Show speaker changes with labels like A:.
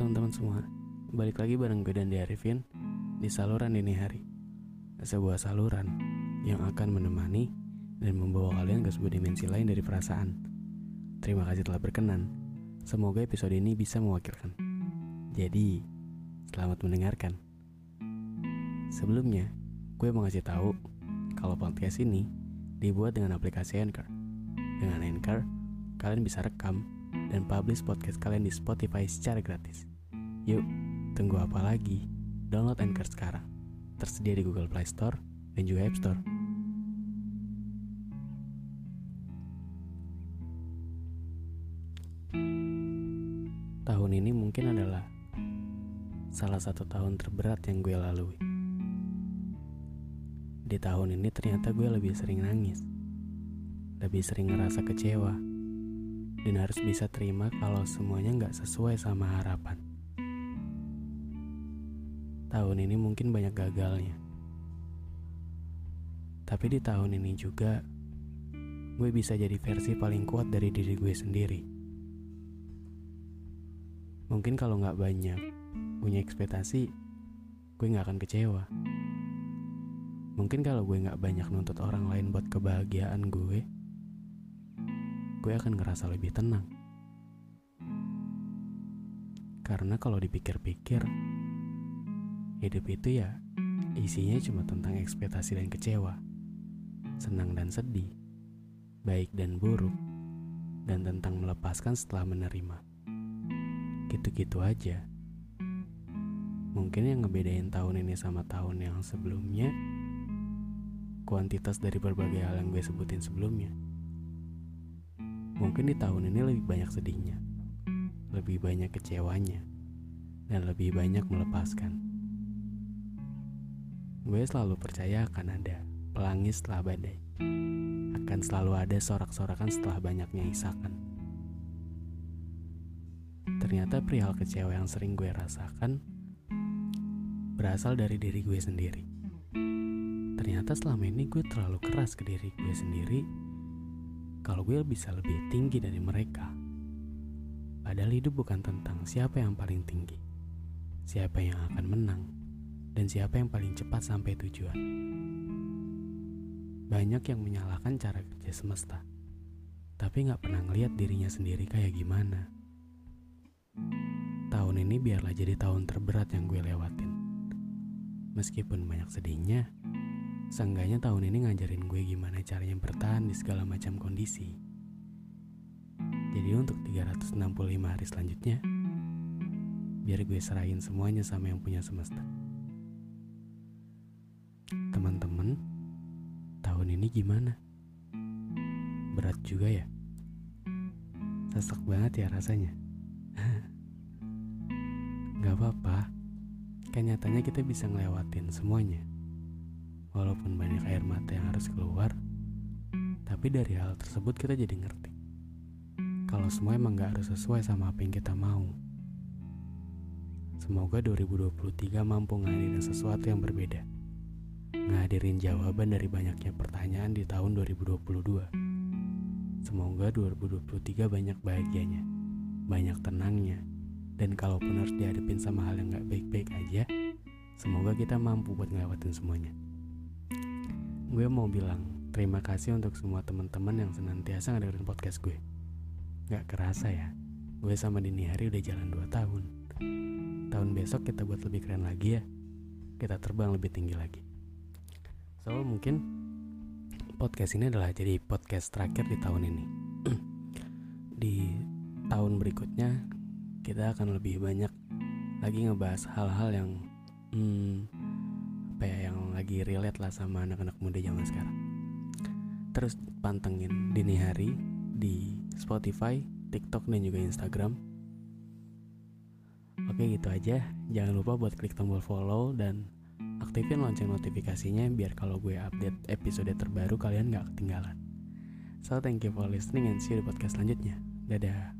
A: Teman-teman semua, balik lagi bareng gue dan Arifin di saluran dini hari. Sebuah saluran yang akan menemani dan membawa kalian ke sebuah dimensi lain dari perasaan. Terima kasih telah berkenan. Semoga episode ini bisa mewakilkan. Jadi, selamat mendengarkan. Sebelumnya, gue mau ngasih tahu kalau podcast ini dibuat dengan aplikasi Anchor. Dengan Anchor, kalian bisa rekam dan publish podcast kalian di Spotify secara gratis. Yuk, tunggu apa lagi? Download Anchor sekarang. Tersedia di Google Play Store dan juga App Store. Tahun ini mungkin adalah salah satu tahun terberat yang gue lalui. Di tahun ini ternyata gue lebih sering nangis, lebih sering ngerasa kecewa, dan harus bisa terima kalau semuanya nggak sesuai sama harapan. Tahun ini mungkin banyak gagalnya. Tapi di tahun ini juga, gue bisa jadi versi paling kuat dari diri gue sendiri. Mungkin kalau nggak banyak punya ekspektasi, gue nggak akan kecewa. Mungkin kalau gue nggak banyak nuntut orang lain buat kebahagiaan gue, gue akan ngerasa lebih tenang. Karena kalau dipikir-pikir, hidup itu ya isinya cuma tentang ekspektasi dan kecewa, senang dan sedih, baik dan buruk, dan tentang melepaskan setelah menerima. Gitu-gitu aja. Mungkin yang ngebedain tahun ini sama tahun yang sebelumnya, kuantitas dari berbagai hal yang gue sebutin sebelumnya. Mungkin di tahun ini lebih banyak sedihnya, lebih banyak kecewanya, dan lebih banyak melepaskan. Gue selalu percaya akan ada pelangi setelah badai. Akan selalu ada sorak-sorakan setelah banyaknya isakan. Ternyata perihal kecewa yang sering gue rasakan berasal dari diri gue sendiri. Ternyata selama ini gue terlalu keras ke diri gue sendiri kalau gue bisa lebih tinggi dari mereka. Padahal hidup bukan tentang siapa yang paling tinggi, siapa yang akan menang, dan siapa yang paling cepat sampai tujuan. Banyak yang menyalahkan cara kerja semesta, tapi gak pernah ngeliat dirinya sendiri kayak gimana. Tahun ini biarlah jadi tahun terberat yang gue lewatin. Meskipun banyak sedihnya, seenggaknya tahun ini ngajarin gue gimana caranya bertahan di segala macam kondisi. Jadi untuk 365 hari selanjutnya, biar gue serahin semuanya sama yang punya semesta. Teman-teman, tahun ini gimana? Berat juga ya? Sesek banget ya rasanya. Gak apa-apa, kan nyatanya kita bisa ngelewatin semuanya. Walaupun banyak air mata yang harus keluar, tapi dari hal tersebut kita jadi ngerti. Kalau semua emang gak harus sesuai sama apa yang kita mau. Semoga 2023 mampu ngadirin sesuatu yang berbeda. Ngadirin jawaban dari banyaknya pertanyaan di tahun 2022. Semoga 2023 banyak bahagianya, banyak tenangnya, dan kalaupun harus dihadapin sama hal yang gak baik-baik aja, semoga kita mampu buat ngelewatin semuanya. Gue mau bilang terima kasih untuk semua teman-teman yang senantiasa ngedengerin podcast gue. Gak kerasa ya, gue sama Dini Hari udah jalan 2 tahun. Tahun besok kita buat lebih keren lagi ya. Kita terbang lebih tinggi lagi. So mungkin podcast ini adalah jadi podcast terakhir di tahun ini. di tahun berikutnya kita akan lebih banyak lagi ngebahas hal-hal yang hmm, apa ya yang lagi relate lah sama anak-anak muda zaman sekarang. Terus pantengin dini hari di Spotify, TikTok dan juga Instagram. Oke gitu aja. Jangan lupa buat klik tombol follow dan aktifin lonceng notifikasinya biar kalau gue update episode terbaru kalian gak ketinggalan. So thank you for listening and see you di podcast selanjutnya. Dadah.